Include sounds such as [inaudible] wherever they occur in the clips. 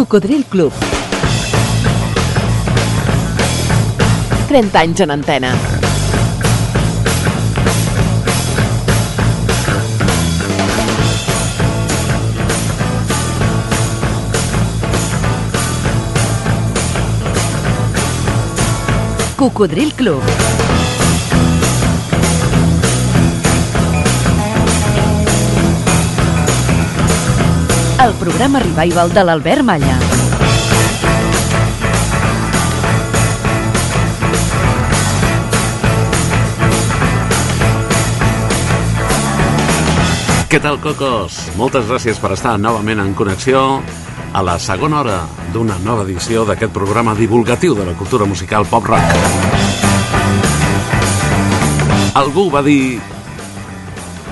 Cocodril Club. 30 anys en antena. Cocodril Club. El programa revival de l'Albert Malla. Què tal, Cocos? Moltes gràcies per estar novament en connexió a la segona hora d'una nova edició d'aquest programa divulgatiu de la cultura musical pop-rock. Algú va dir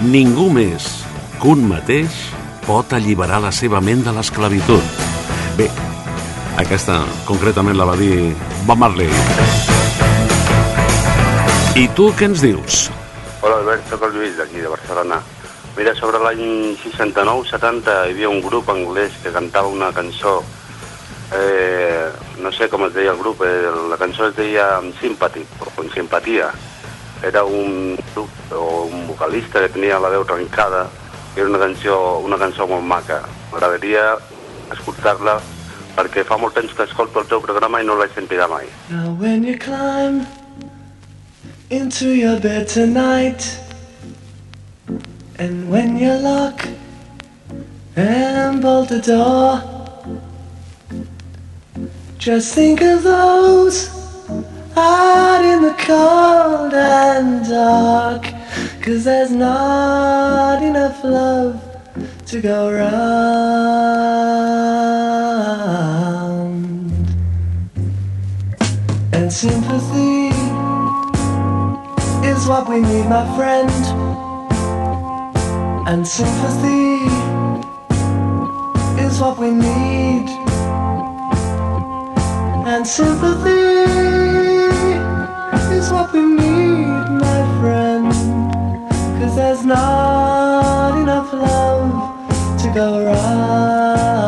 ningú més que un mateix pot alliberar la seva ment de l'esclavitud. Bé, aquesta concretament la va dir Bob Marley. I tu què ens dius? Hola Albert, soc el Lluís d'aquí de Barcelona. Mira, sobre l'any 69-70 hi havia un grup anglès que cantava una cançó, eh, no sé com es deia el grup, eh, la cançó es deia Sympathy, o simpatia. Era un grup o un vocalista que tenia la veu trencada, era una cançó, una cançó molt maca. M'agradaria escoltar-la perquè fa molt temps que escolto el teu programa i no l'he sentida mai. Now when you climb into your bed tonight And when you lock and bolt the door Just think of those out in the cold and dark Cause there's not enough love to go round And sympathy is what we need, my friend. And sympathy is what we need. And sympathy is what we need, not enough love to go around.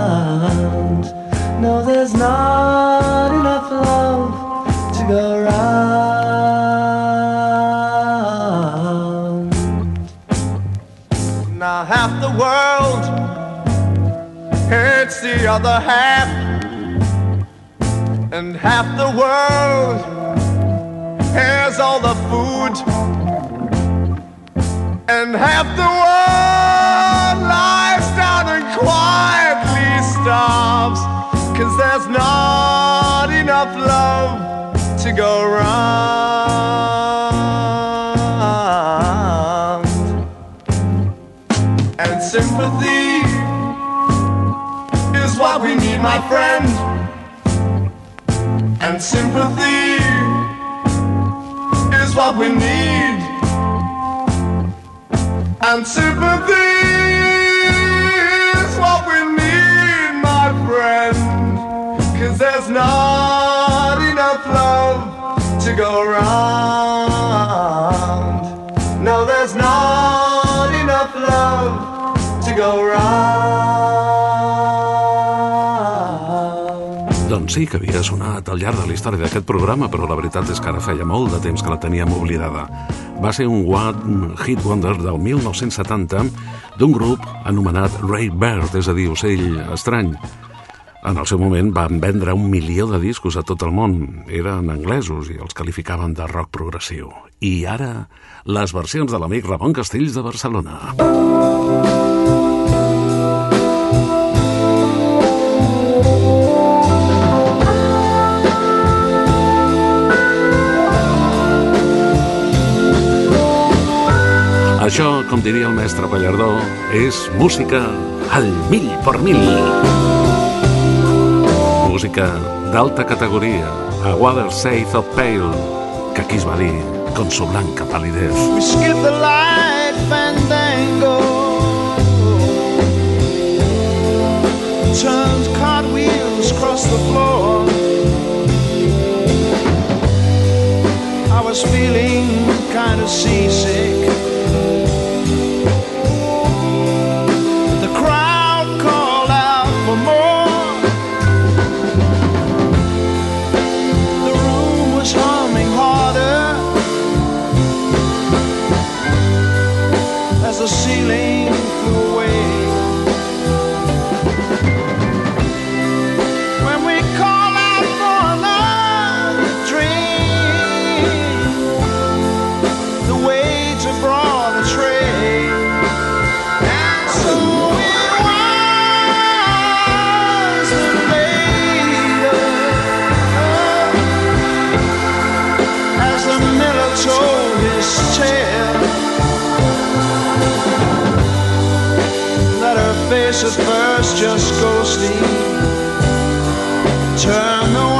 No, there's not enough love to go around. Now half the world hates the other half, and half the world has all the food, and half the world lies down and quietly starves, cause there's not enough love to go round. And sympathy is what we need, my friend. And sympathy is what we need. And sympathy is what we need, my friend. Cause there's not enough love to go around. No, there's not enough love to go round. Sí que havia sonat al llarg de la història d'aquest programa, però la veritat és que ara feia molt de temps que la teníem oblidada. Va ser un One Hit Wonder del 1970 d'un grup anomenat Ray Bird, és a dir, ocell estrany. En el seu moment van vendre un milió de discos a tot el món. Eren anglesos i els qualificaven de rock progressiu. I ara, les versions de l'amic Ramon Castells de Barcelona. Això, com diria el mestre Pallardó, és música al mil per mil. Música d'alta categoria, a Water Saith of Pale, que aquí es va dir con su blanca palidez. We skip the light fandango. Turns cartwheels across the floor. I was feeling kind of seasick. Face at first just ghostly. Turn the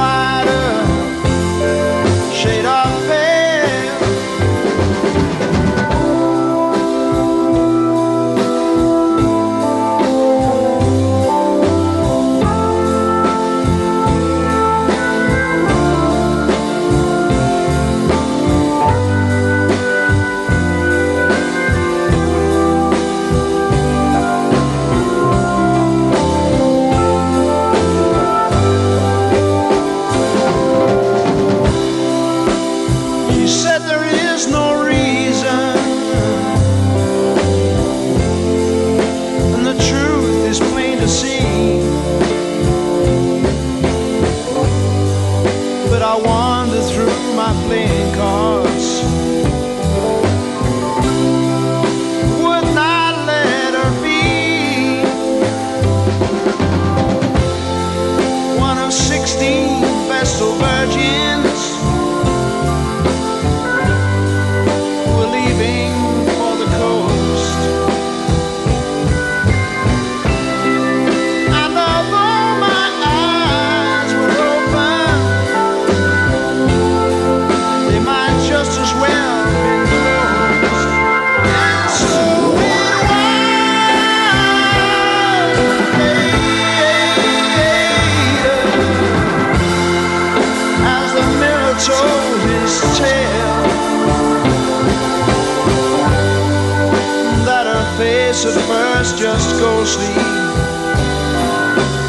face at first just ghostly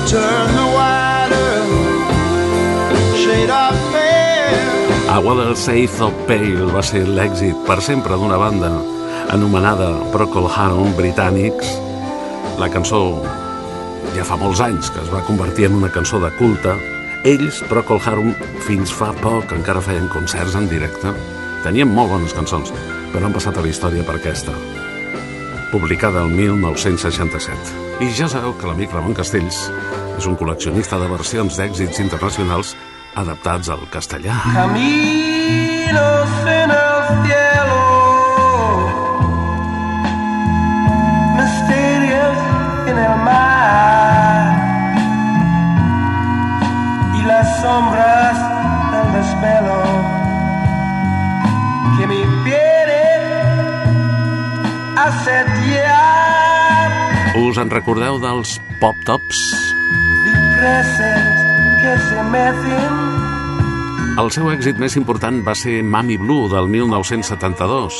turn the wider shade of pale Water Safe of Pale va ser l'èxit per sempre d'una banda anomenada Procol Harum Britànics. La cançó ja fa molts anys que es va convertir en una cançó de culte. Ells, Procol Harum, fins fa poc encara feien concerts en directe. Tenien molt bones cançons, però han passat a la història per aquesta publicada el 1967. I ja sabeu que l'amic Ramon Castells és un col·leccionista de versions d'èxits internacionals adaptats al castellà. Caminos en el cielo, misterios en el mar y las sombras del desvelo Us en recordeu dels Pop Tops? cipreses que se mecen El seu èxit més important va ser Mami Blue del 1972,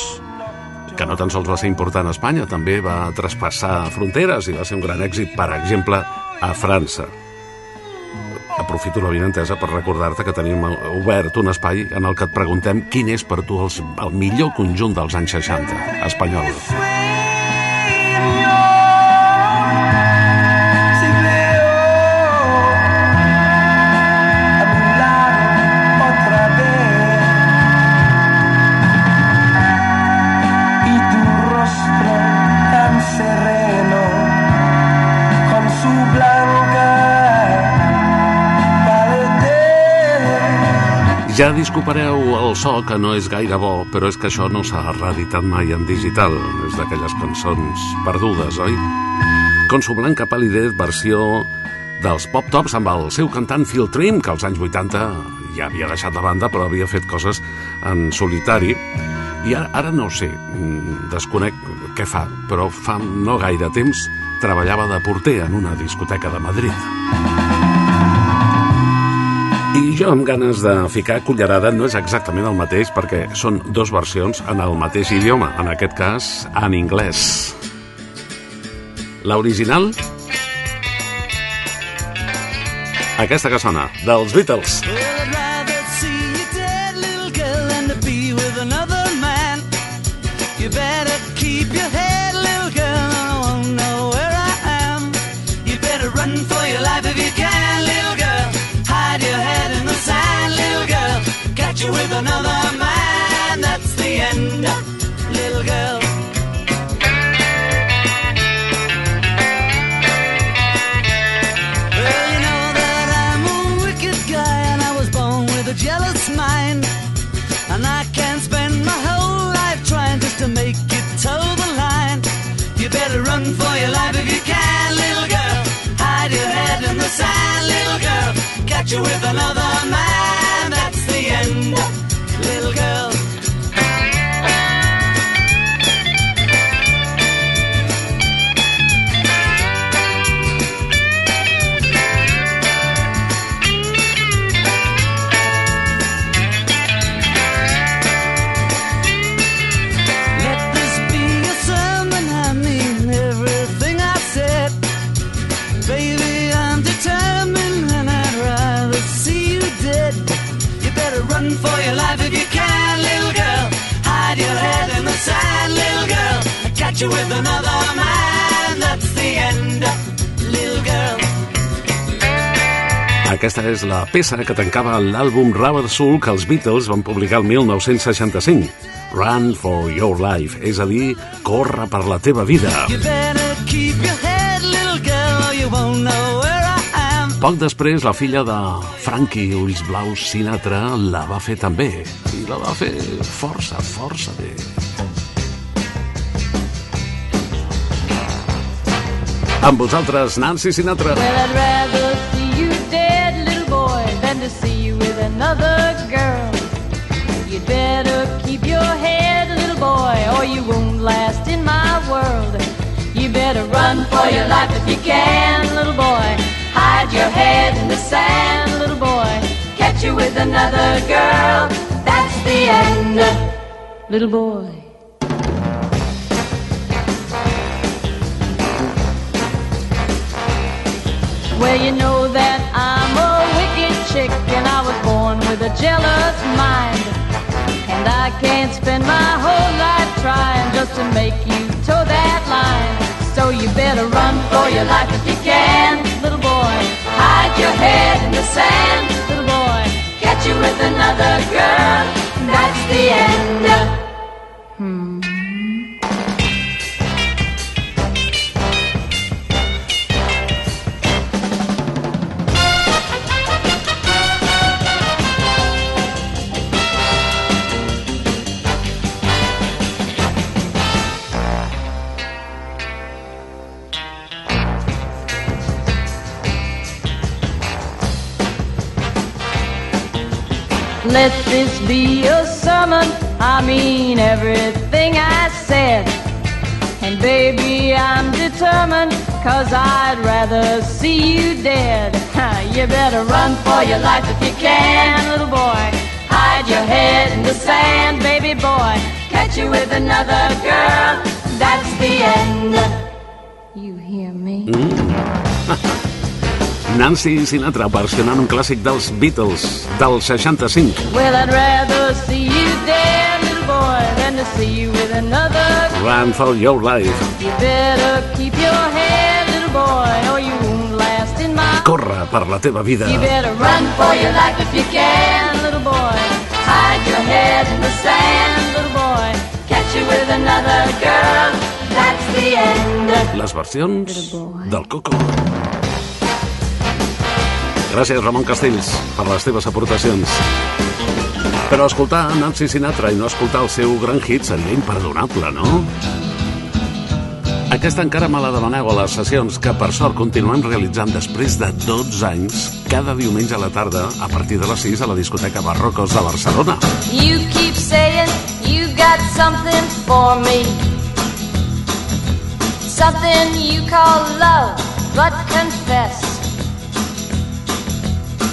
que no tan sols va ser important a Espanya, també va traspassar fronteres i va ser un gran èxit, per exemple, a França. Aprofito la vinentesa per recordar-te que tenim obert un espai en el que et preguntem quin és per tu els, el millor conjunt dels anys 60 espanyol. Ja disculpareu el so, que no és gaire bo, però és que això no s'ha reeditat mai en digital. És d'aquelles cançons perdudes, oi? Con su blanca palidez, versió dels Pop Tops amb el seu cantant Phil Trim, que als anys 80 ja havia deixat la banda, però havia fet coses en solitari. I ara, ara no ho sé, mm, desconec què fa, però fa no gaire temps treballava de porter en una discoteca de Madrid. I jo amb ganes de ficar cullerada no és exactament el mateix perquè són dos versions en el mateix idioma, en aquest cas en anglès. L'original? Aquesta que sona, dels Beatles. Well, another man. That's the end, little girl. Well, you know that I'm a wicked guy, and I was born with a jealous mind. And I can't spend my whole life trying just to make it toe the line. You better run for your life if you can, little girl. Hide your head in the sand, little girl. Catch you with another man. That's the end. You with another man, that's the end, little girl. Aquesta és la peça que tancava l'àlbum Rubber Soul que els Beatles van publicar el 1965. Run for your life, és a dir, corre per la teva vida. Head, girl. Poc després, la filla de Frankie Ulls Blaus Sinatra la va fer també. I la va fer força, força bé. Amb vosaltres, Nancy Sinatra. Well, I'd rather see you dead, little boy, than to see you with another girl. You'd better keep your head, little boy, or you won't last in my world. You better run for your life if you can, little boy. Hide your head in the sand, little boy. Catch you with another girl. That's the end, little boy. Well, you know that I'm a wicked chick and I was born with a jealous mind. And I can't spend my whole life trying just to make you toe that line. So you better run for your life if you can, little boy. Hide your head in the sand, little boy. Catch you with another girl. That's the end. Hmm. Let this be a sermon. I mean everything I said. And baby, I'm determined, cause I'd rather see you dead. you better run for your life if you can, little boy. Hide your head in the sand, baby boy. Catch you with another girl. That's the end. You hear me? Mm. [laughs] Nancy Sinatra versionant un clàssic dels Beatles del 65. Well, I'd rather see you dead, little boy, than to see you with another Run for your life. You better keep your head, little boy, or you won't last in my. Corre per la teva vida. You better run for your life if you can, little boy. Hide your head in the sand, little boy. Catch you with another girl. That's the end. Les versions del Coco. Gràcies, Ramon Castells, per les teves aportacions. Però escoltar Nancy Sinatra i no escoltar el seu gran hit seria imperdonable, no? Aquesta encara me la demaneu a les sessions que per sort continuem realitzant després de 12 anys cada diumenge a la tarda a partir de les 6 a la discoteca Barrocos de Barcelona. You keep saying you got something for me. Something you call love, but confess.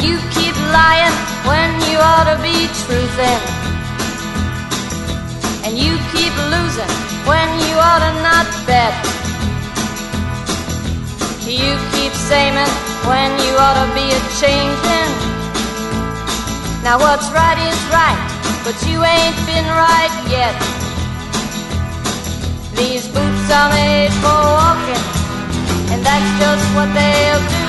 You keep lying when you ought to be truthing. And you keep losing when you ought to not bet. You keep saying when you ought to be a changing. Now what's right is right, but you ain't been right yet. These boots are made for walking, and that's just what they'll do.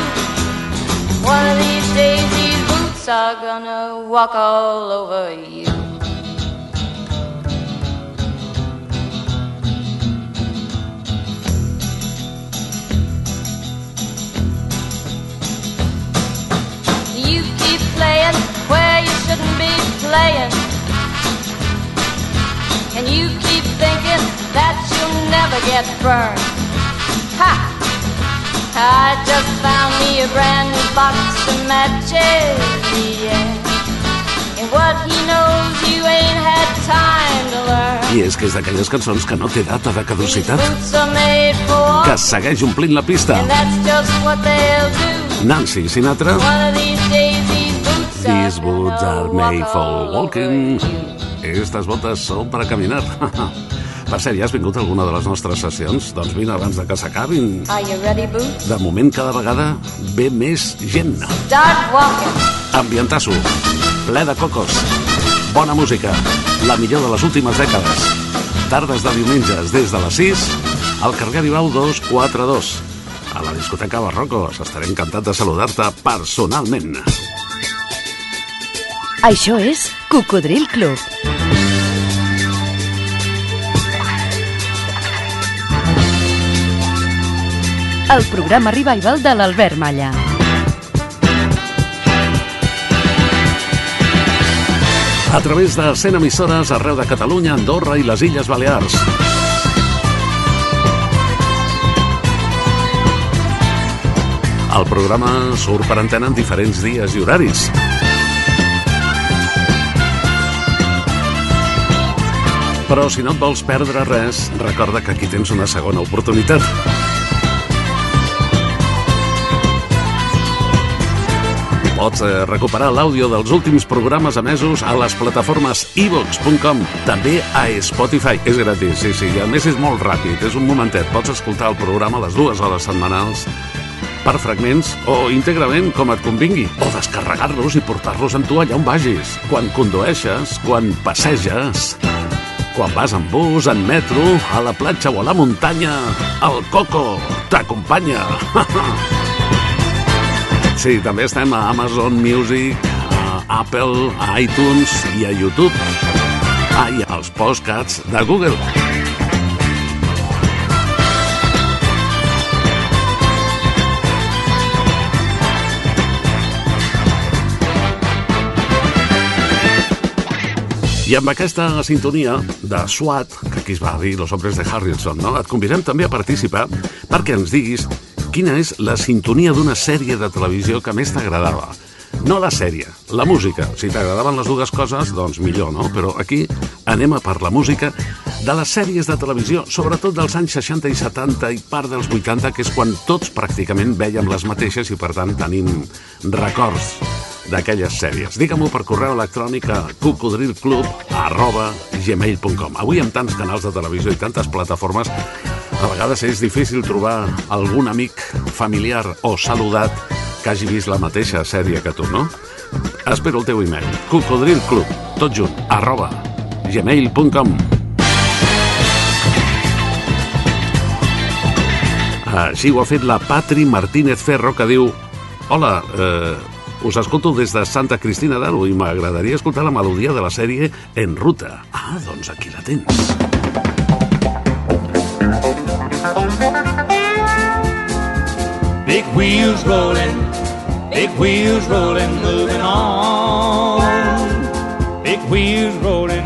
One of these days, these boots are gonna walk all over you. You keep playing where you shouldn't be playing. And you keep thinking that you'll never get burned. Ha! I just found me a brand new box of matches, yeah. And what he knows you ain't had time to learn. I és que és d'aquelles cançons que no té data de caducitat, que segueix omplint la pista. Nancy Sinatra, these boots are made for walking. Estas botes són per a caminar. [laughs] Per cert, ja has vingut a alguna de les nostres sessions? Doncs vine abans de que s'acabin. De moment, cada vegada ve més gent. Start walking. Ambientasso, ple de cocos, bona música, la millor de les últimes dècades. Tardes de diumenges des de les 6 al carrer Aribau 242. A la discoteca Barrocos. Estaré encantat de saludar-te personalment. Això és Cocodril Club. El programa revival de l'Albert Malla. A través de 100 emissores arreu de Catalunya, Andorra i les Illes Balears. El programa surt per antena en diferents dies i horaris. Però si no et vols perdre res, recorda que aquí tens una segona oportunitat. Pots eh, recuperar l'àudio dels últims programes emesos a les plataformes ivox.com, també a Spotify. És gratis, sí, sí, i a més és molt ràpid, és un momentet. Pots escoltar el programa a les dues hores setmanals per fragments o íntegrament com et convingui, o descarregar-los i portar-los amb tu allà on vagis, quan condueixes, quan passeges, quan vas en bus, en metro, a la platja o a la muntanya, el Coco t'acompanya. [laughs] Sí, també estem a Amazon Music, a Apple, a iTunes i a YouTube. Ah, i als podcasts de Google. I amb aquesta sintonia de SWAT, que aquí es va dir Los Hombres de Harrison, no? et convidem també a participar perquè ens diguis quina és la sintonia d'una sèrie de televisió que més t'agradava. No la sèrie, la música. Si t'agradaven les dues coses, doncs millor, no? Però aquí anem a per la música de les sèries de televisió, sobretot dels anys 60 i 70 i part dels 80, que és quan tots pràcticament veiem les mateixes i per tant tenim records d'aquelles sèries. Digue-m'ho per correu electrònic a cocodrilclub arroba gmail.com Avui amb tants canals de televisió i tantes plataformes a vegades és difícil trobar algun amic, familiar o saludat que hagi vist la mateixa sèrie que tu, no? Espero el teu email cocodrilclub, tot junt, arroba gmail.com Així ho ha fet la Patri Martínez Ferro que diu Hola, eh, us escolto des de Santa Cristina d'Aro i m'agradaria escoltar la melodia de la sèrie En Ruta. Ah, doncs aquí la tens. Big wheels rolling, big wheels rolling, moving on. Big wheels rolling,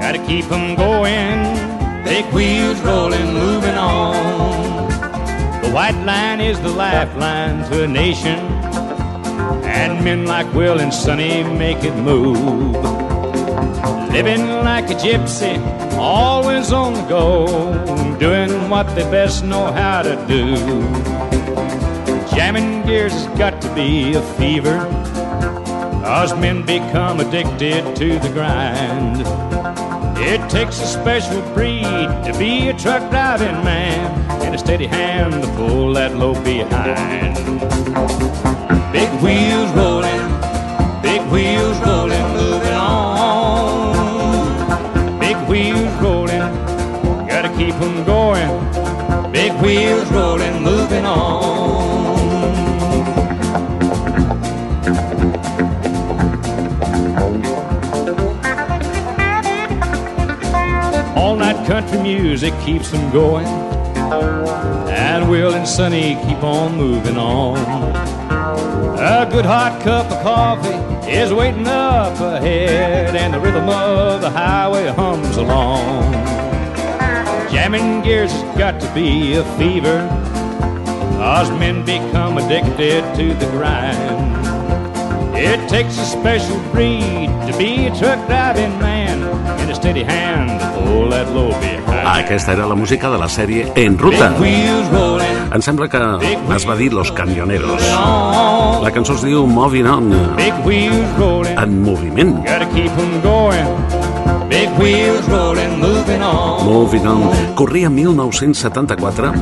gotta keep 'em going. Big wheels rolling, moving on. The white line is the lifeline to a nation, and men like Will and Sonny make it move. Living like a gypsy, always on the go, doing what they best know how to do. Jamming gears has got to be a fever, cause men become addicted to the grind. It takes a special breed to be a truck driving man, and a steady hand to pull that load behind. Big wheels rolling, wheels rolling, moving on. All night country music keeps them going, and Will and Sonny keep on moving on. A good hot cup of coffee is waiting up ahead, and the rhythm of the highway hums along. Jamming gears has got to be a fever, cause men become addicted to the grind. It takes a special breed to be a truck driving man and a steady hand to pull that behind. Aquesta era la música de la sèrie En Ruta. Em sembla que es va dir Los Camioneros. on. La cançó es diu Moving On, en moviment. Big wheels rolling, moving on. Moving On. Corria 1974,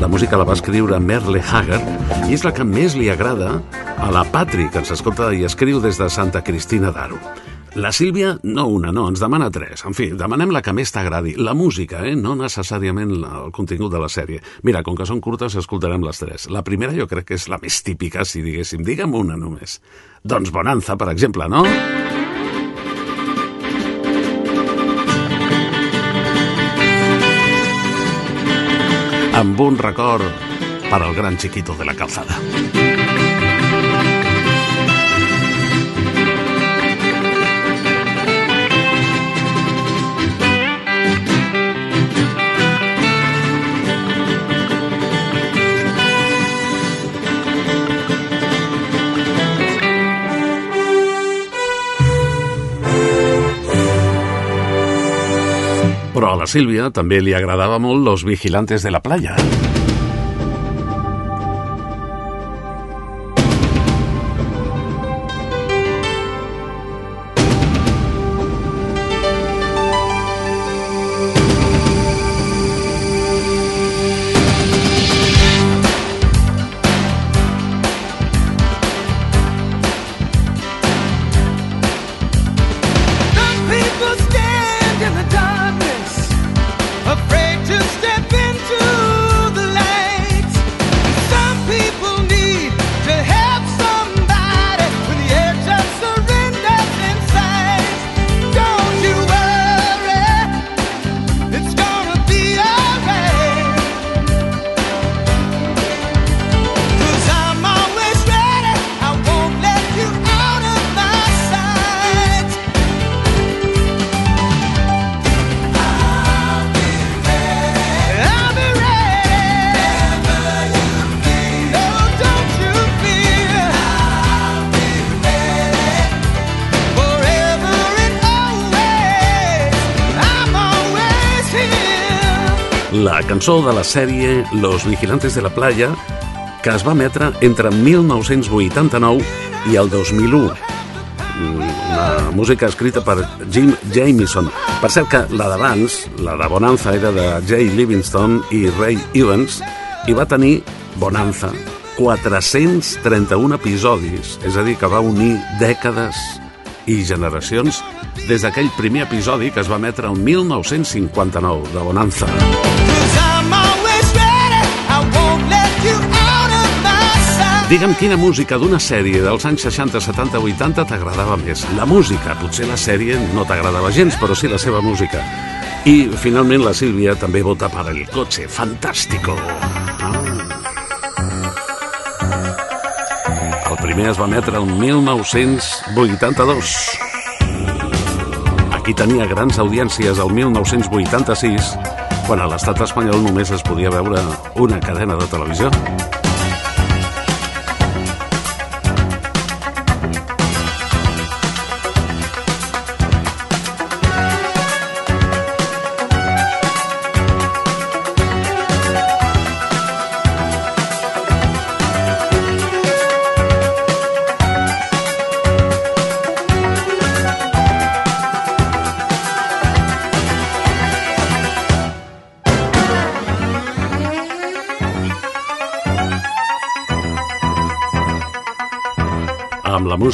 la música la va escriure Merle Haggard i és la que més li agrada a la Patri, que ens escolta i escriu des de Santa Cristina d'Aro. La Sílvia, no una, no, ens demana tres. En fi, demanem la que més t'agradi. La música, eh? no necessàriament el contingut de la sèrie. Mira, com que són curtes, escoltarem les tres. La primera jo crec que és la més típica, si diguéssim. Digue'm una només. Doncs Bonanza, per exemple, no? Amb un record per al gran chiquito de la calzada. Però a la Sílvia també li agradava molt Los Vigilantes de la Playa. Cançó de la sèrie Los Vigilantes de la Playa que es va emetre entre 1989 i el 2001. Mm, Una música escrita per Jim Jamieson. Per cert que la d'abans, la de Bonanza, era de Jay Livingston i Ray Evans i va tenir Bonanza 431 episodis, és a dir, que va unir dècades i generacions des d'aquell primer episodi que es va emetre el 1959 de Bonanza. Cause Digue'm quina música d'una sèrie dels anys 60, 70, 80 t'agradava més. La música, potser la sèrie no t'agradava gens, però sí la seva música. I, finalment, la Sílvia també vota per El Coche Fantástico. Ah. El primer es va emetre el 1982. Aquí tenia grans audiències el 1986, quan a l'estat espanyol només es podia veure una cadena de televisió.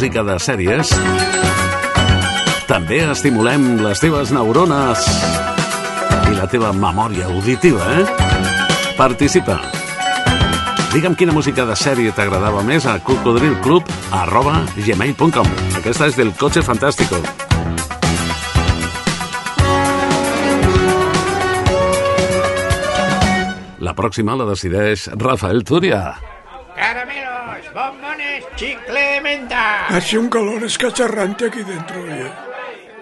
Música de sèries, també estimulem les teves neurones i la teva memòria auditiva, eh? Participa. Digue'm quina música de sèrie t'agradava més a cocodrilclub arroba gmail.com. Aquesta és del Coche Fantástico. La pròxima la decideix Rafael Túria. Bombones, chicle, menta. Hace un calor escacharrante aquí dentro, oye.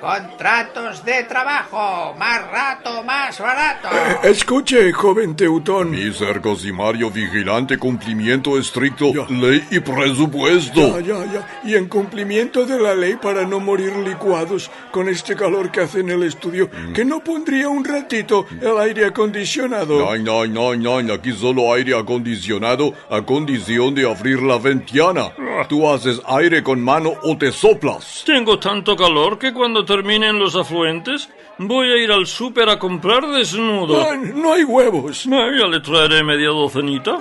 Contratos de trabajo, más rato, más barato. Eh, [laughs] escuche, joven teutón. Mi Cosimario vigilante cumplimiento estricto, ley y presupuesto. Ya, ya, ya. Y en cumplimiento de la ley para no morir licuados con este calor que hace en el estudio, que no pondría un ratito el aire acondicionado. No, no, no, no, aquí solo aire acondicionado a condición de abrir la ventana. Tú haces aire con mano o te soplas. Tengo tanto calor que cuando terminen los afluentes voy a ir al súper a comprar desnudo. Ah, no hay huevos. Ah, ya le traeré media docenita.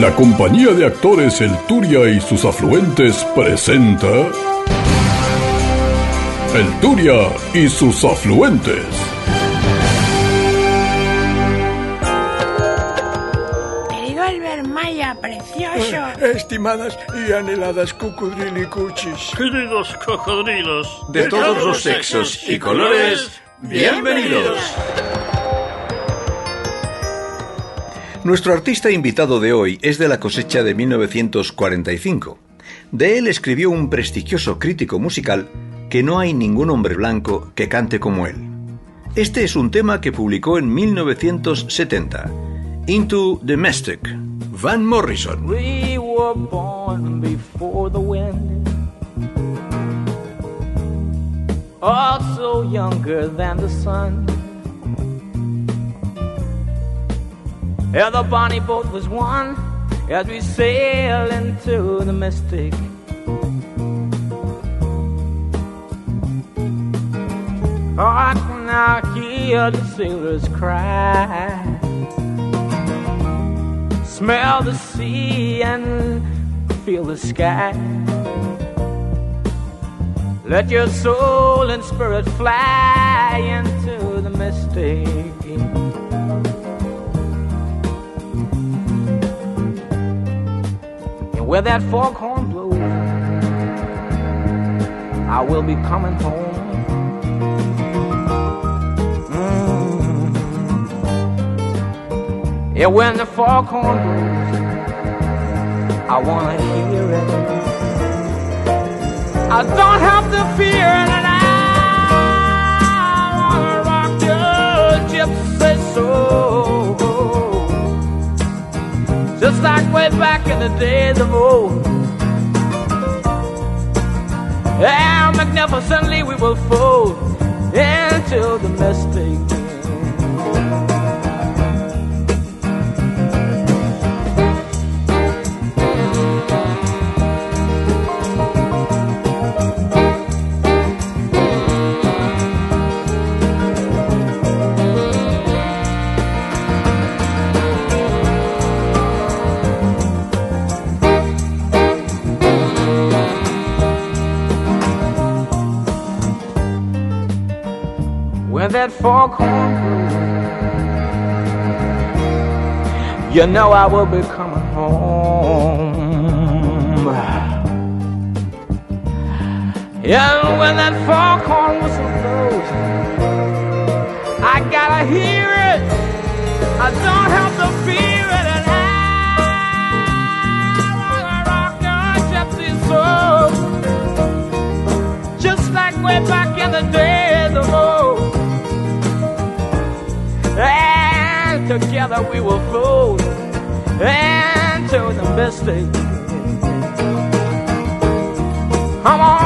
La compañía de actores El Turia y sus afluentes presenta El Turia y sus afluentes. Precioso. Eh, Estimadas y anheladas cucudrilicuchis. Queridos cocodrilos. De todos los sexos y colores, bienvenidos. Nuestro artista invitado de hoy es de la cosecha de 1945. De él escribió un prestigioso crítico musical que no hay ningún hombre blanco que cante como él. Este es un tema que publicó en 1970, Into the Mystic, Van Morrison. We were born before the wind, also younger than the sun. Yeah, the bonnie boat was one as we sail into the mystic. Oh, I can now hear the sailors cry. Smell the sea and feel the sky. Let your soul and spirit fly into the mystic. And where that foghorn blows, I will be coming home. Yeah, when the foghorn blows, I wanna hear it. I don't have to fear it, I wanna rock your gypsy soul, just like way back in the days of old. And magnificently we will fold into the mystic. Foghorn you know I will be coming home. And when that foghorn whistle blows, I gotta hear it. I don't have to fear it, and I wanna rock your gypsy soul, just like way back in the days of old. Together we will float into the mystic. Come on,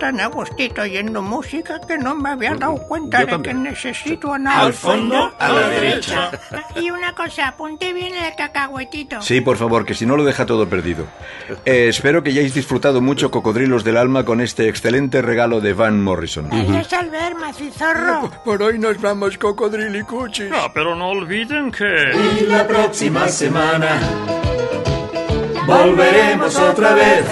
tan a gustito oyendo música que no me había dado cuenta Yo de también. que necesito anar Al fondo, a la derecha. Y una cosa, apunte bien el cacahuetito. Sí, por favor, que si no lo deja todo perdido. Eh, espero que hayáis disfrutado mucho, cocodrilos del alma, con este excelente regalo de Van Morrison. Adiós, Albert, macizorro. Por hoy nos vamos, cocodrilicuchis. Ah, pero no olviden que... Y la próxima semana volveremos otra vez.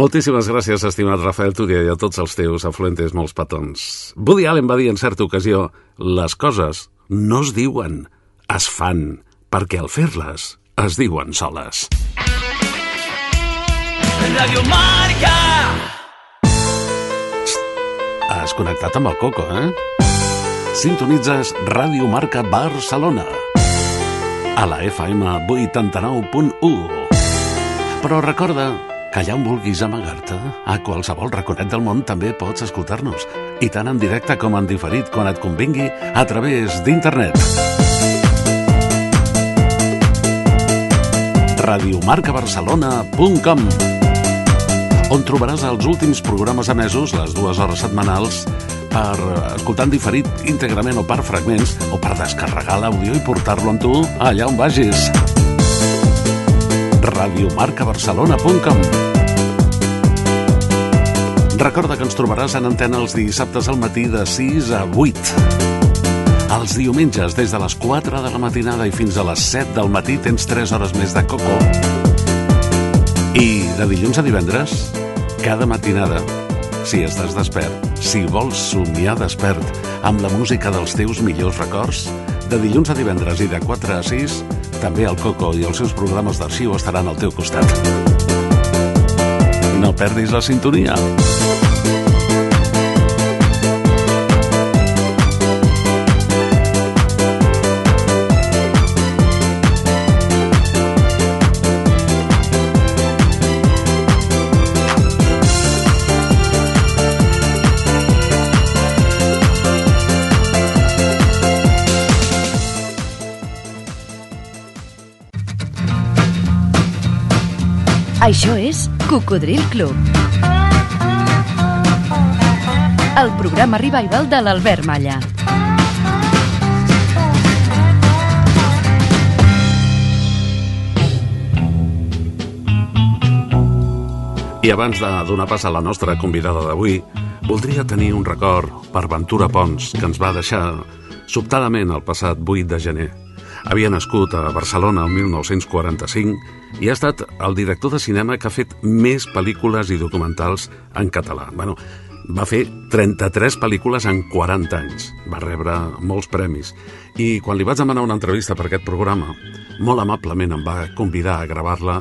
Moltíssimes gràcies, estimat Rafael Túria, i a tots els teus afluentes molts petons. Woody Allen va dir en certa ocasió les coses no es diuen, es fan, perquè al fer-les es diuen soles. Radio Marca. Has connectat amb el Coco, eh? Sintonitzes Ràdio Marca Barcelona a la FM 89.1. Però recorda allà on vulguis amagar-te, a qualsevol raconet del món també pots escoltar-nos, i tant en directe com en diferit quan et convingui a través d'internet. radiomarcabarcelona.com on trobaràs els últims programes emesos, les dues hores setmanals, per escoltar en diferit íntegrament o per fragments, o per descarregar l'àudio i portar-lo amb tu allà on vagis. radiomarcabarcelona.com Recorda que ens trobaràs en antena els dissabtes al matí de 6 a 8. Els diumenges, des de les 4 de la matinada i fins a les 7 del matí, tens 3 hores més de coco. I de dilluns a divendres, cada matinada, si estàs despert, si vols somiar despert amb la música dels teus millors records, de dilluns a divendres i de 4 a 6, també el Coco i els seus programes d'arxiu estaran al teu costat. No perdis la sintonia. Això és Cocodril Club. El programa revival de l'Albert Malla. I abans de donar pas a la nostra convidada d'avui, voldria tenir un record per Ventura Pons, que ens va deixar sobtadament el passat 8 de gener. Havia nascut a Barcelona el 1945 i ha estat el director de cinema que ha fet més pel·lícules i documentals en català. Bueno, va fer 33 pel·lícules en 40 anys. Va rebre molts premis. I quan li vaig demanar una entrevista per aquest programa, molt amablement em va convidar a gravar-la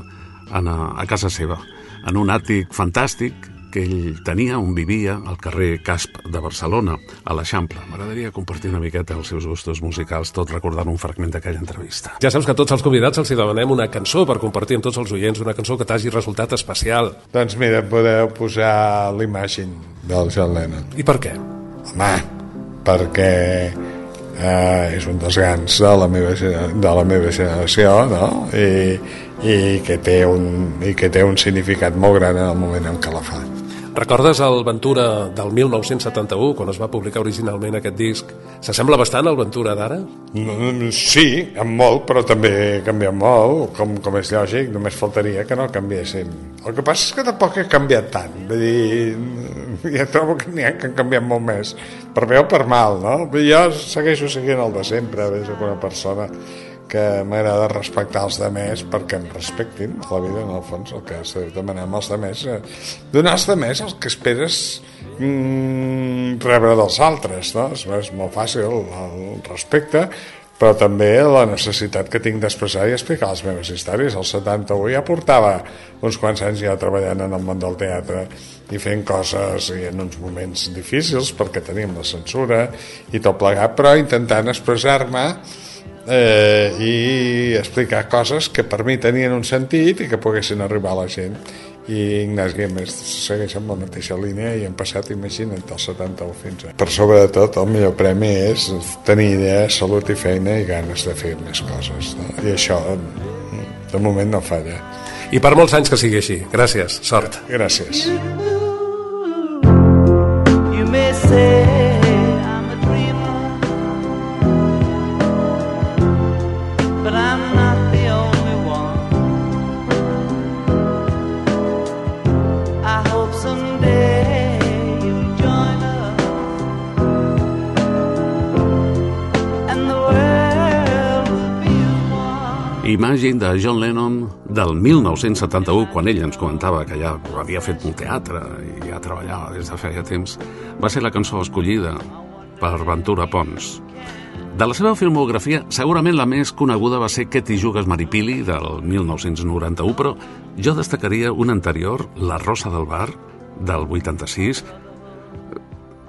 a, a casa seva, en un àtic fantàstic que ell tenia on vivia al carrer Casp de Barcelona, a l'Eixample. M'agradaria compartir una miqueta els seus gustos musicals, tot recordant un fragment d'aquella entrevista. Ja saps que a tots els convidats els hi demanem una cançó per compartir amb tots els oients, una cançó que t'hagi resultat especial. Doncs mira, podeu posar l'Imagine del John Lennon. I per què? Home, perquè eh, és un dels grans de la meva, de la meva generació, no? I, i, que té un, I que té un significat molt gran en el moment en què la fa. Recordes el Ventura del 1971, quan es va publicar originalment aquest disc? S'assembla bastant al Ventura d'ara? Mm, Sí, en molt, però també ha canviat molt, com, com és lògic, només faltaria que no canviessin. El que passa és que tampoc ha canviat tant, vull dir, [laughs] ja trobo que n'hi ha que han canviat molt més, per bé o per mal, no? Jo segueixo seguint el de sempre, veig una persona que m'agrada respectar els demés perquè em respectin a la vida, en el fons, el que has de demanar als demés. eh, Donar als demés el que esperes mm, rebre dels altres, no? És, és molt fàcil el respecte, però també la necessitat que tinc d'expressar i explicar les meves històries. El 71 ja portava uns quants anys ja treballant en el món del teatre i fent coses i en uns moments difícils perquè teníem la censura i tot plegat, però intentant expressar-me eh, i explicar coses que per mi tenien un sentit i que poguessin arribar a la gent i Ignasi Guimes segueix amb la mateixa línia i hem passat, imagina't, del 71 fins a... Per sobre de tot, el millor premi és tenir idea, salut i feina i ganes de fer més coses. No? I això, de moment, no falla. I per molts anys que sigui així. Gràcies, sort. Gràcies. Imagine de John Lennon del 1971, quan ell ens comentava que ja havia fet un teatre i ja treballava des de feia temps, va ser la cançó escollida per Ventura Pons. De la seva filmografia, segurament la més coneguda va ser Que t'hi jugues Maripili, del 1991, però jo destacaria una anterior, La Rosa del Bar, del 86,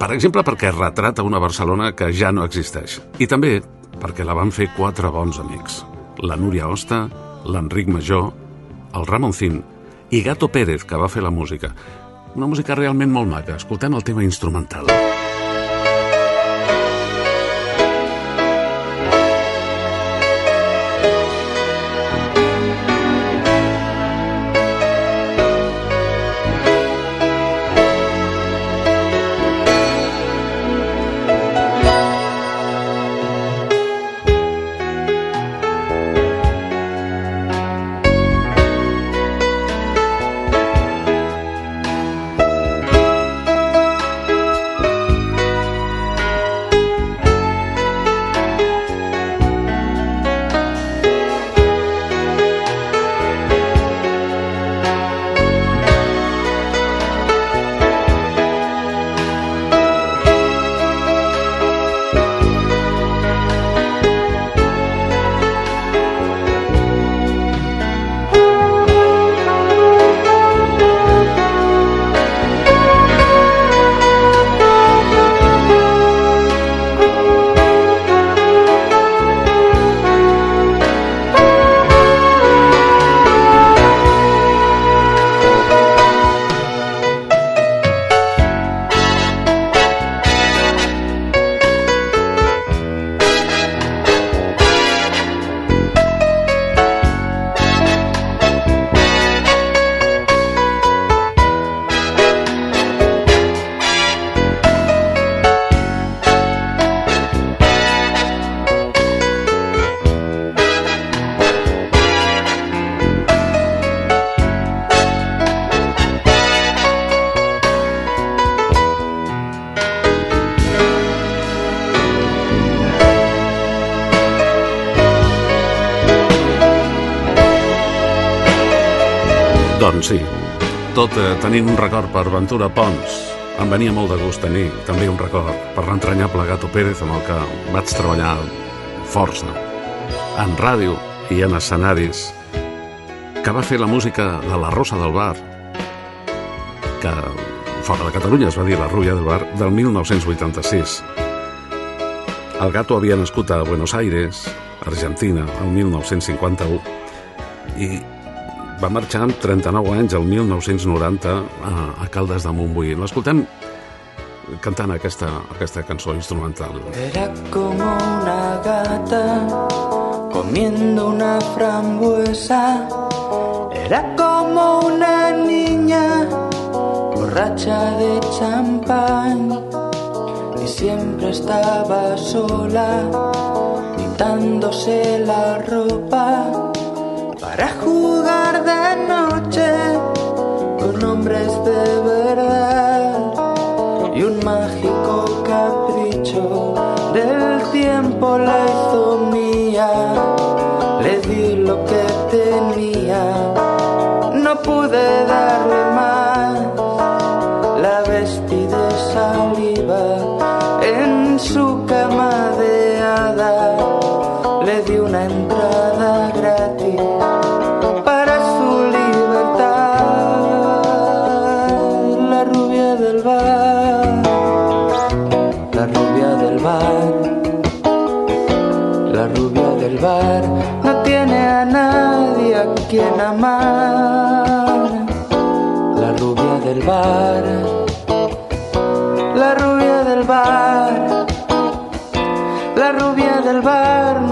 per exemple, perquè retrata una Barcelona que ja no existeix. I també perquè la van fer quatre bons amics. La Núria Osta, l'Enric Major, el Ramoncín i Gato Pérez, que va fer la música. Una música realment molt maca. Escoltem el tema instrumental. Doncs tenint un record per Ventura Pons, em venia molt de gust tenir també un record per l'entranyable Gato Pérez amb el que vaig treballar força. En ràdio i en escenaris. Que va fer la música de La Rosa del Bar. Que fora de Catalunya es va dir La Rulla del Bar del 1986 el Gato havia nascut a Buenos Aires Argentina el 1951 i va marxar amb 39 anys el 1990 a, a Caldes de Montbui. L'escoltem cantant aquesta, aquesta cançó instrumental. Era como una gata comiendo una frambuesa. Era como una niña borracha de champán. Y siempre estaba sola quitándose la ropa para jugar de noche con hombres de verdad y un mágico capricho del tiempo la hizo La rubia del bar, la rubia del bar, la rubia del bar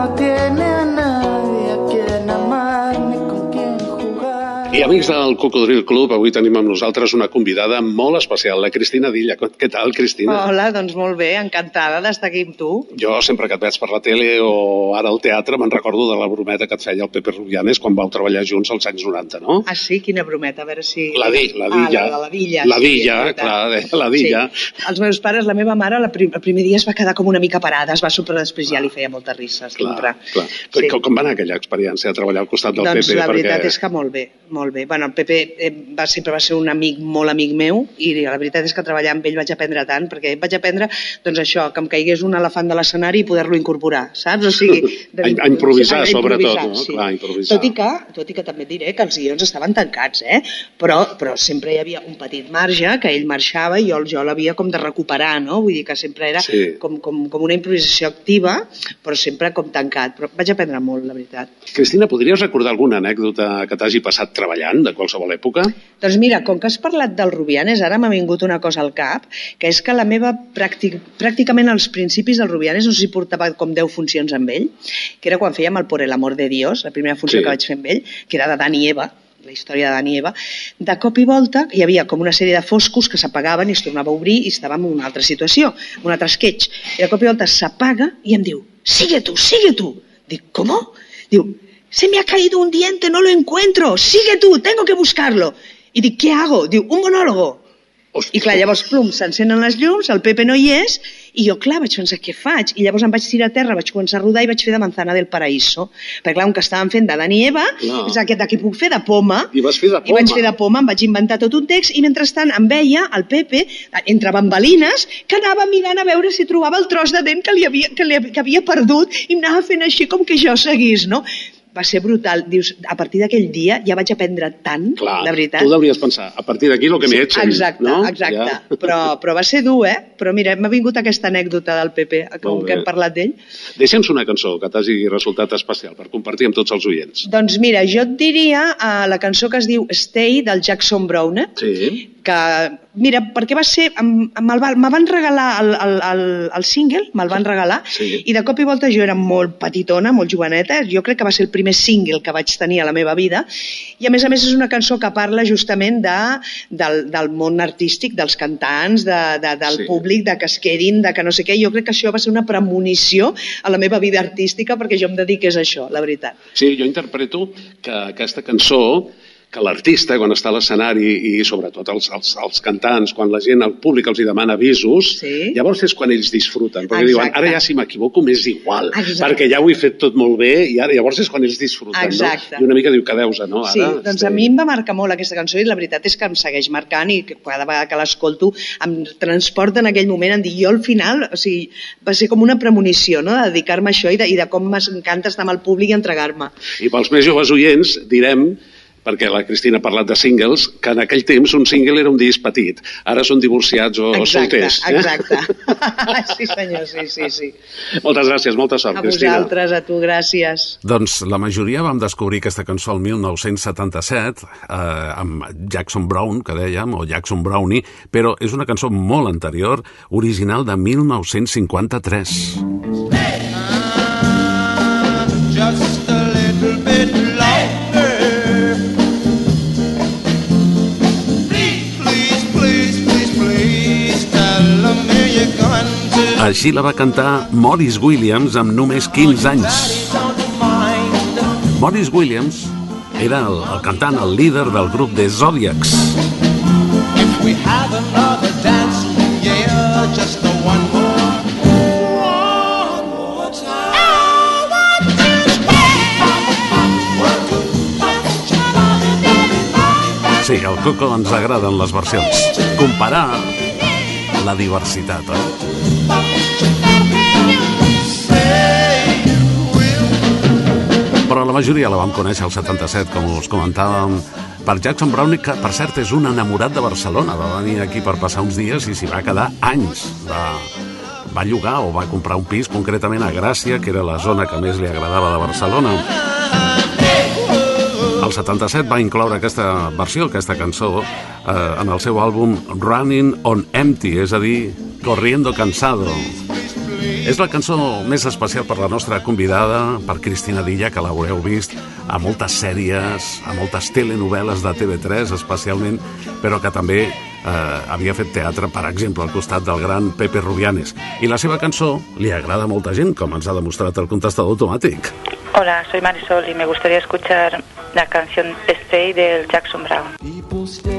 amics del Cocodril Club, avui tenim amb nosaltres una convidada molt especial, la Cristina Dilla. Què tal, Cristina? Hola, doncs molt bé, encantada d'estar aquí amb tu. Jo sempre que et veig per la tele o ara al teatre me'n recordo de la brometa que et feia el Pepe Rubianes quan vau treballar junts als anys 90, no? Ah, sí? Quina brometa, a veure si... La di, la dilla. Ah, la, la dilla. La sí, dilla, veritat. clar, deia la dilla. Sí. Els meus pares, la meva mare, la prim, el primer dia es va quedar com una mica parada, es va super després ja li feia molta risa, sempre. Clar. Sí. Com, va anar aquella experiència de treballar al costat del doncs Pepe? la veritat és que molt bé, molt bé. Bueno, el Pepe eh, va, sempre va ser un amic, molt amic meu, i la veritat és que treballar amb ell vaig aprendre tant, perquè vaig aprendre, doncs això, que em caigués un elefant de l'escenari i poder-lo incorporar, saps? O sigui, [laughs] A- a improvisar, sí, a sobretot, no? sí. Clar, improvisar. Tot i, que, tot i que també et diré que els guions estaven tancats, eh? però, però sempre hi havia un petit marge que ell marxava i jo, jo l'havia com de recuperar, no? Vull dir que sempre era Sí. com, com, com una improvisació activa, però sempre com tancat. Però vaig aprendre molt, la veritat. Cristina, podries recordar alguna anècdota que t'hagi passat treballant de qualsevol època? Doncs mira, com que has parlat del Rubianes, ara m'ha vingut una cosa al cap, que és que la meva pràctic, pràcticament als principis del Rubianes, no sé si portava com 10 funcions amb ell, que era quan fèiem el Por el amor de Dios, la primera funció Sí. que vaig fer amb ell, que era de Dani i Eva, la història de Dani i Eva, de cop i volta hi havia com una sèrie de foscos que s'apagaven i es tornava a obrir i estàvem en una altra situació, un altre sketch. I de cop i volta s'apaga i em diu, sigue tu, sigue tu. Dic, ¿cómo? Diu, se me ha caído un diente, no lo encuentro, sigue tú, tengo que buscarlo. I dic, què hago? Diu, un monòlogo. I clar, llavors, plum, s'encenen les llums, el Pepe no hi és, i jo, clar, vaig pensar, què faig? I llavors em vaig tirar a terra, vaig començar a rodar i vaig fer de Manzana del Paraíso. Perquè, clar, un que estàvem fent de Dani Eva, Clar. és aquest de què puc fer, de poma, I vas fer de i vaig fer de poma, em vaig inventar tot un text i mentrestant em veia el Pepe, entre bambalines, que anava mirant a veure si trobava el tros de dent que, li havia, que, li, que havia perdut i anava fent així com que jo seguís, no? Va ser brutal. Dius, a partir d'aquell dia ja vaig aprendre tant, Clar, la veritat. tu hauries pensar, a partir d'aquí el que m'he hecho. Exacte, no? exacte. Ja. [laughs] Però, però va ser dur, eh? Però mira, m'ha vingut aquesta anècdota del Pepe, com que hem parlat d'ell. Deixa'ns una cançó que t'hagi resultat especial per compartir amb tots els oients. Doncs mira, jo et diria uh, la cançó que es diu Stay, del Jackson Browne, Sí. Que, mira, perquè va ser, me'l va- me van regalar el, el, el, el single, me'l van regalar, Sí. i de cop i volta jo era molt petitona, molt joveneta, jo crec que va ser el primer single que vaig tenir a la meva vida, i a més a més és una cançó que parla justament de, del, del món artístic, dels cantants, de, de, del sí. públic, de que es quedin, de que no sé què, jo crec que això va ser una premonició a la meva vida artística perquè jo em dediqués a això, la veritat. Sí, jo interpreto que aquesta cançó que l'artista, quan està a l'escenari i sobretot els, els, els cantants, quan la gent, el públic els hi demana avisos, Sí. llavors és quan ells disfruten, perquè Exacte. diuen, ara ja si m'equivoco m'és igual, Exacte. perquè ja ho he fet tot molt bé i ara llavors és quan ells disfruten, Exacte. no? I una mica diu que deus, no? Ara, Sí, doncs a mi em va marcar molt aquesta cançó i la veritat és que em segueix marcant i que cada vegada que l'escolto em transporta en aquell moment en dir jo al final, o sigui, va ser com una premonició, no?, de dedicar-me a això i de, i de com m'encanta estar amb el públic i entregar-me. I pels més joves oients direm perquè la Cristina ha parlat de singles, que en aquell temps un single era un disc petit. Ara són divorciats o Exacte, solters. eh? exacte. [laughs] sí senyor, sí, sí, sí. Moltes gràcies, molta sort, A Cristina. vosaltres, a tu, gràcies. Doncs la majoria vam descobrir aquesta cançó el 1977 eh, amb Jackson Brown, que dèiem, o Jackson Brownie, però és una cançó molt anterior, original de 1953. Just Així la va cantar Morris Williams amb només 15 anys. Morris Williams era el, el cantant, el líder del grup de Zodiacs. If we have another dance, yeah, just the one more. One more time. Sí, al Coco ens agraden les versions. Comparar la diversitat, oi? Però la majoria la vam conèixer al 77, com us comentàvem, per Jackson Brownie, que per cert és un enamorat de Barcelona. Va venir aquí per passar uns dies i s'hi va quedar anys. Va, va llogar o va comprar un pis, concretament a Gràcia, que era la zona que més li agradava de Barcelona. El 77 va incloure aquesta versió, aquesta cançó, eh, en el seu àlbum Running on Empty, és a dir, Corriendo Cansado. És la cançó més especial per la nostra convidada, per Cristina Dilla, que l'haureu vist a moltes sèries, a moltes telenovel·les de TV3 especialment, però que també eh, havia fet teatre, per exemple, al costat del gran Pepe Rubianes. I la seva cançó li agrada a molta gent, com ens ha demostrat el contestador automàtic. Hola, soy Marisol y me gustaría escuchar la canción Stay del Jackson Brown.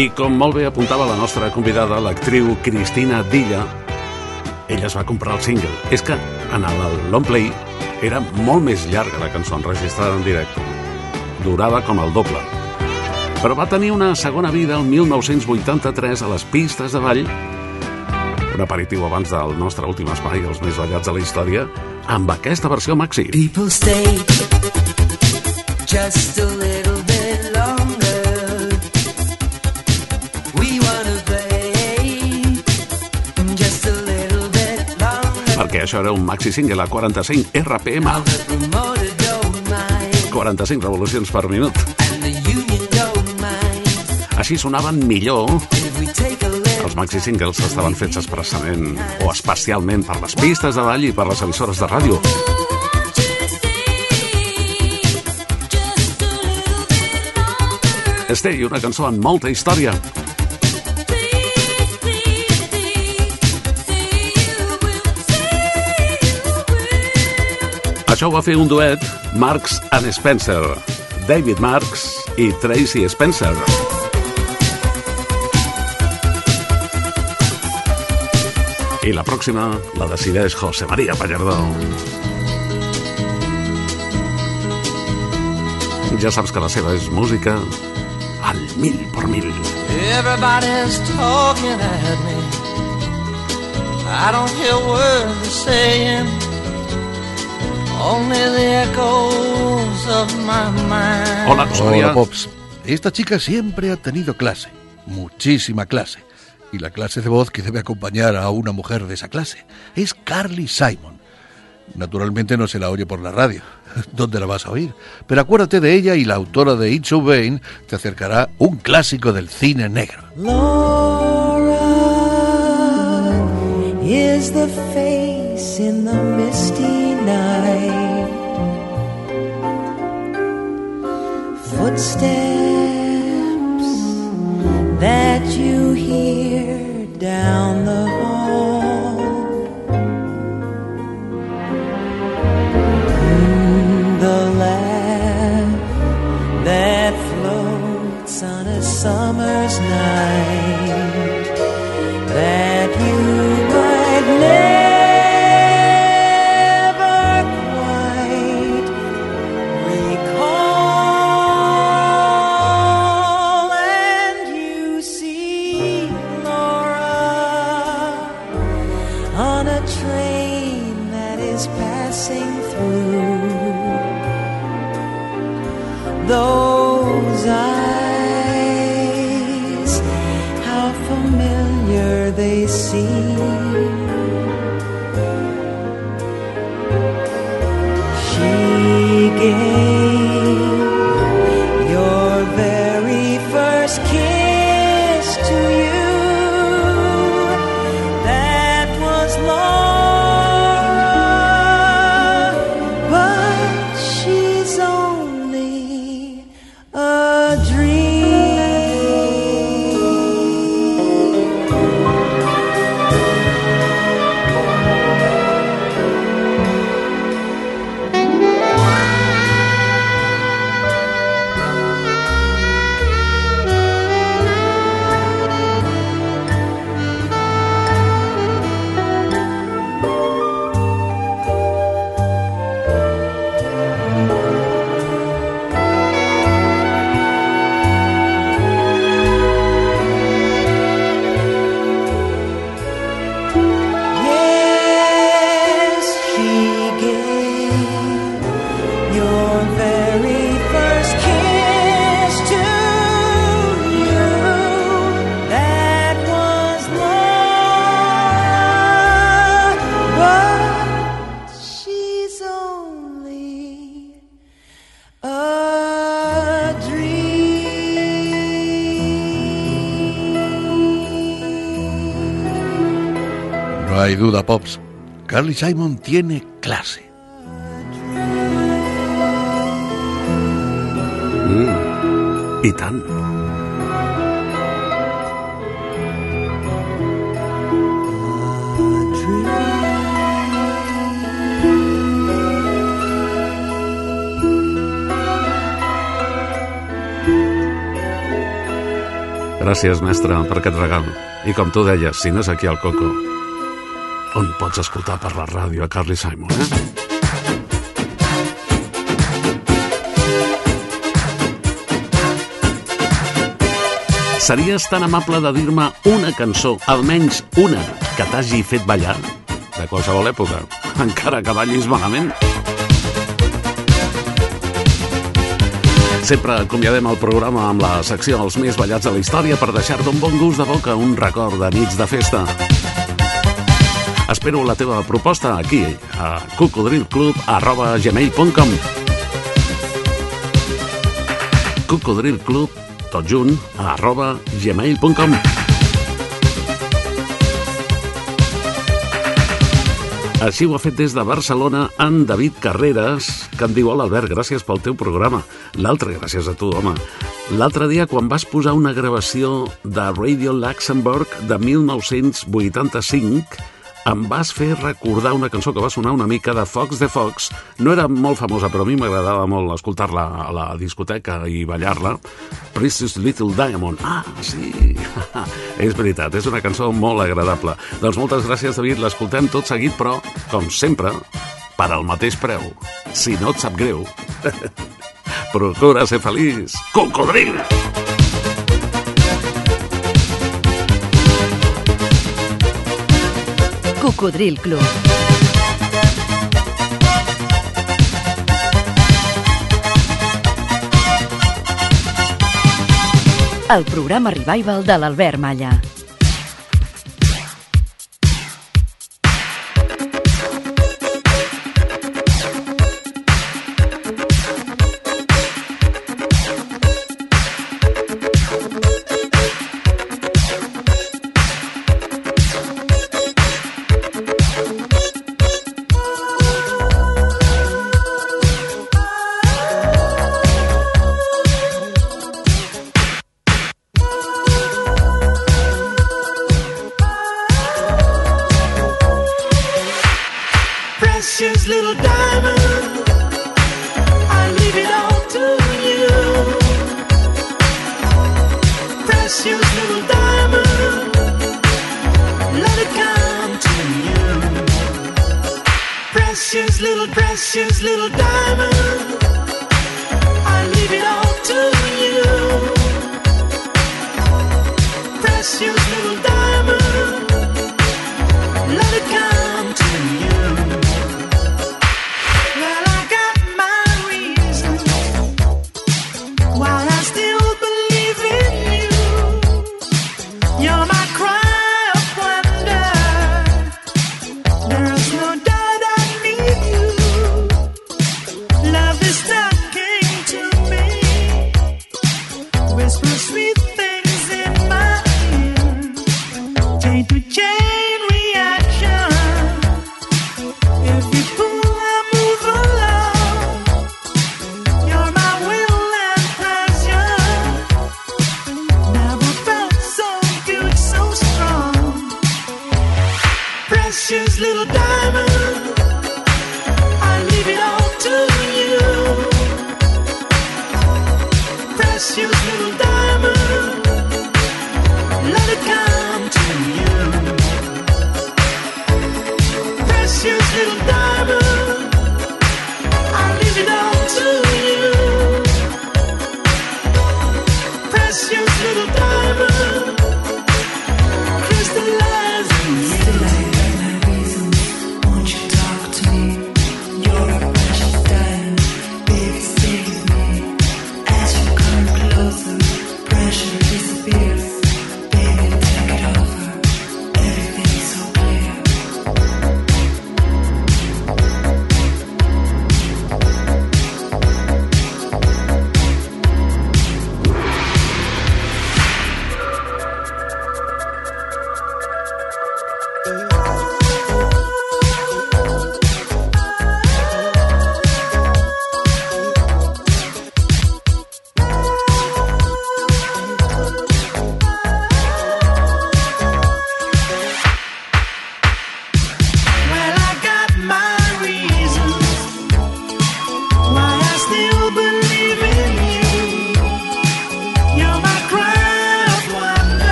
I com molt bé apuntava la nostra convidada, l'actriu Cristina Dilla, ella es va comprar el single. És que en el long play era molt més llarga la cançó enregistrada en directe. Durava com el doble. Però va tenir una segona vida el 1983 a les pistes de ball, un aperitiu abans del nostre últim espai, els més ballats de la història, amb aquesta versió maxi. People stay just a little Perquè això era un maxi single a 45 RPM, Promoter don't mind, 45 revolucions per minut. Així sonaven millor Els maxi singles estaven fets expressament o especialment per les pistes de ball i per les emissores de ràdio. Stay, una cançó amb molta història. Això ho va fer un duet Marks and Spencer, David Marks i Tracy Spencer. I la pròxima la decideix José María Pallardó. Ja saps que la seva és música al mil por mil. Everybody's talking at me. I don't hear words they're saying. Hola. Hola, Pops. Esta chica siempre ha tenido clase, muchísima clase. Y la clase de voz que debe acompañar a una mujer de esa clase es Carly Simon. Naturalmente no se la oye por la radio. [laughs] ¿Dónde la vas a oír? Pero acuérdate de ella y la autora de It's So Vain te acercará un clásico del cine negro. Laura is the face in the misty night. Footsteps that you hear down the Duda, Pops. Carly Simon tiene clase. Mm, I tant. Gràcies, mestre, per aquest regal. I com tu deies, si no és aquí al Coco, on pots escoltar per la ràdio a Carly Simon, eh? Series tan amable de dir-me una cançó, almenys una, que t'hagi fet ballar? De qualsevol època, encara que ballis malament. Sempre acomiadem el programa amb la secció Els més ballats de la història per deixar-te un bon gust de boca, un record de nits de festa. Espero la teva proposta aquí, a cocodrilclub.gmail.com cocodrilclub, tot junt, arroba gmail.com Així ho ha fet des de Barcelona en David Carreras, que em diu, hola Albert, gràcies pel teu programa. L'altre, gràcies a tu, home. L'altre dia, quan vas posar una gravació de Radio Luxembourg de 1985, em vas fer recordar una cançó que va sonar una mica de Fox de Fox. No era molt famosa, però a mi m'agradava molt escoltar-la a la discoteca i ballar-la. Precious Little Diamond. Ah, sí! [laughs] és veritat, és una cançó molt agradable. Doncs moltes gràcies, David. L'escoltem tot seguit, però, com sempre, per al mateix preu. Si no et sap greu, [laughs] procura ser feliç. Cocodril! Cocodril Club. El programa Revival de l'Albert Malla.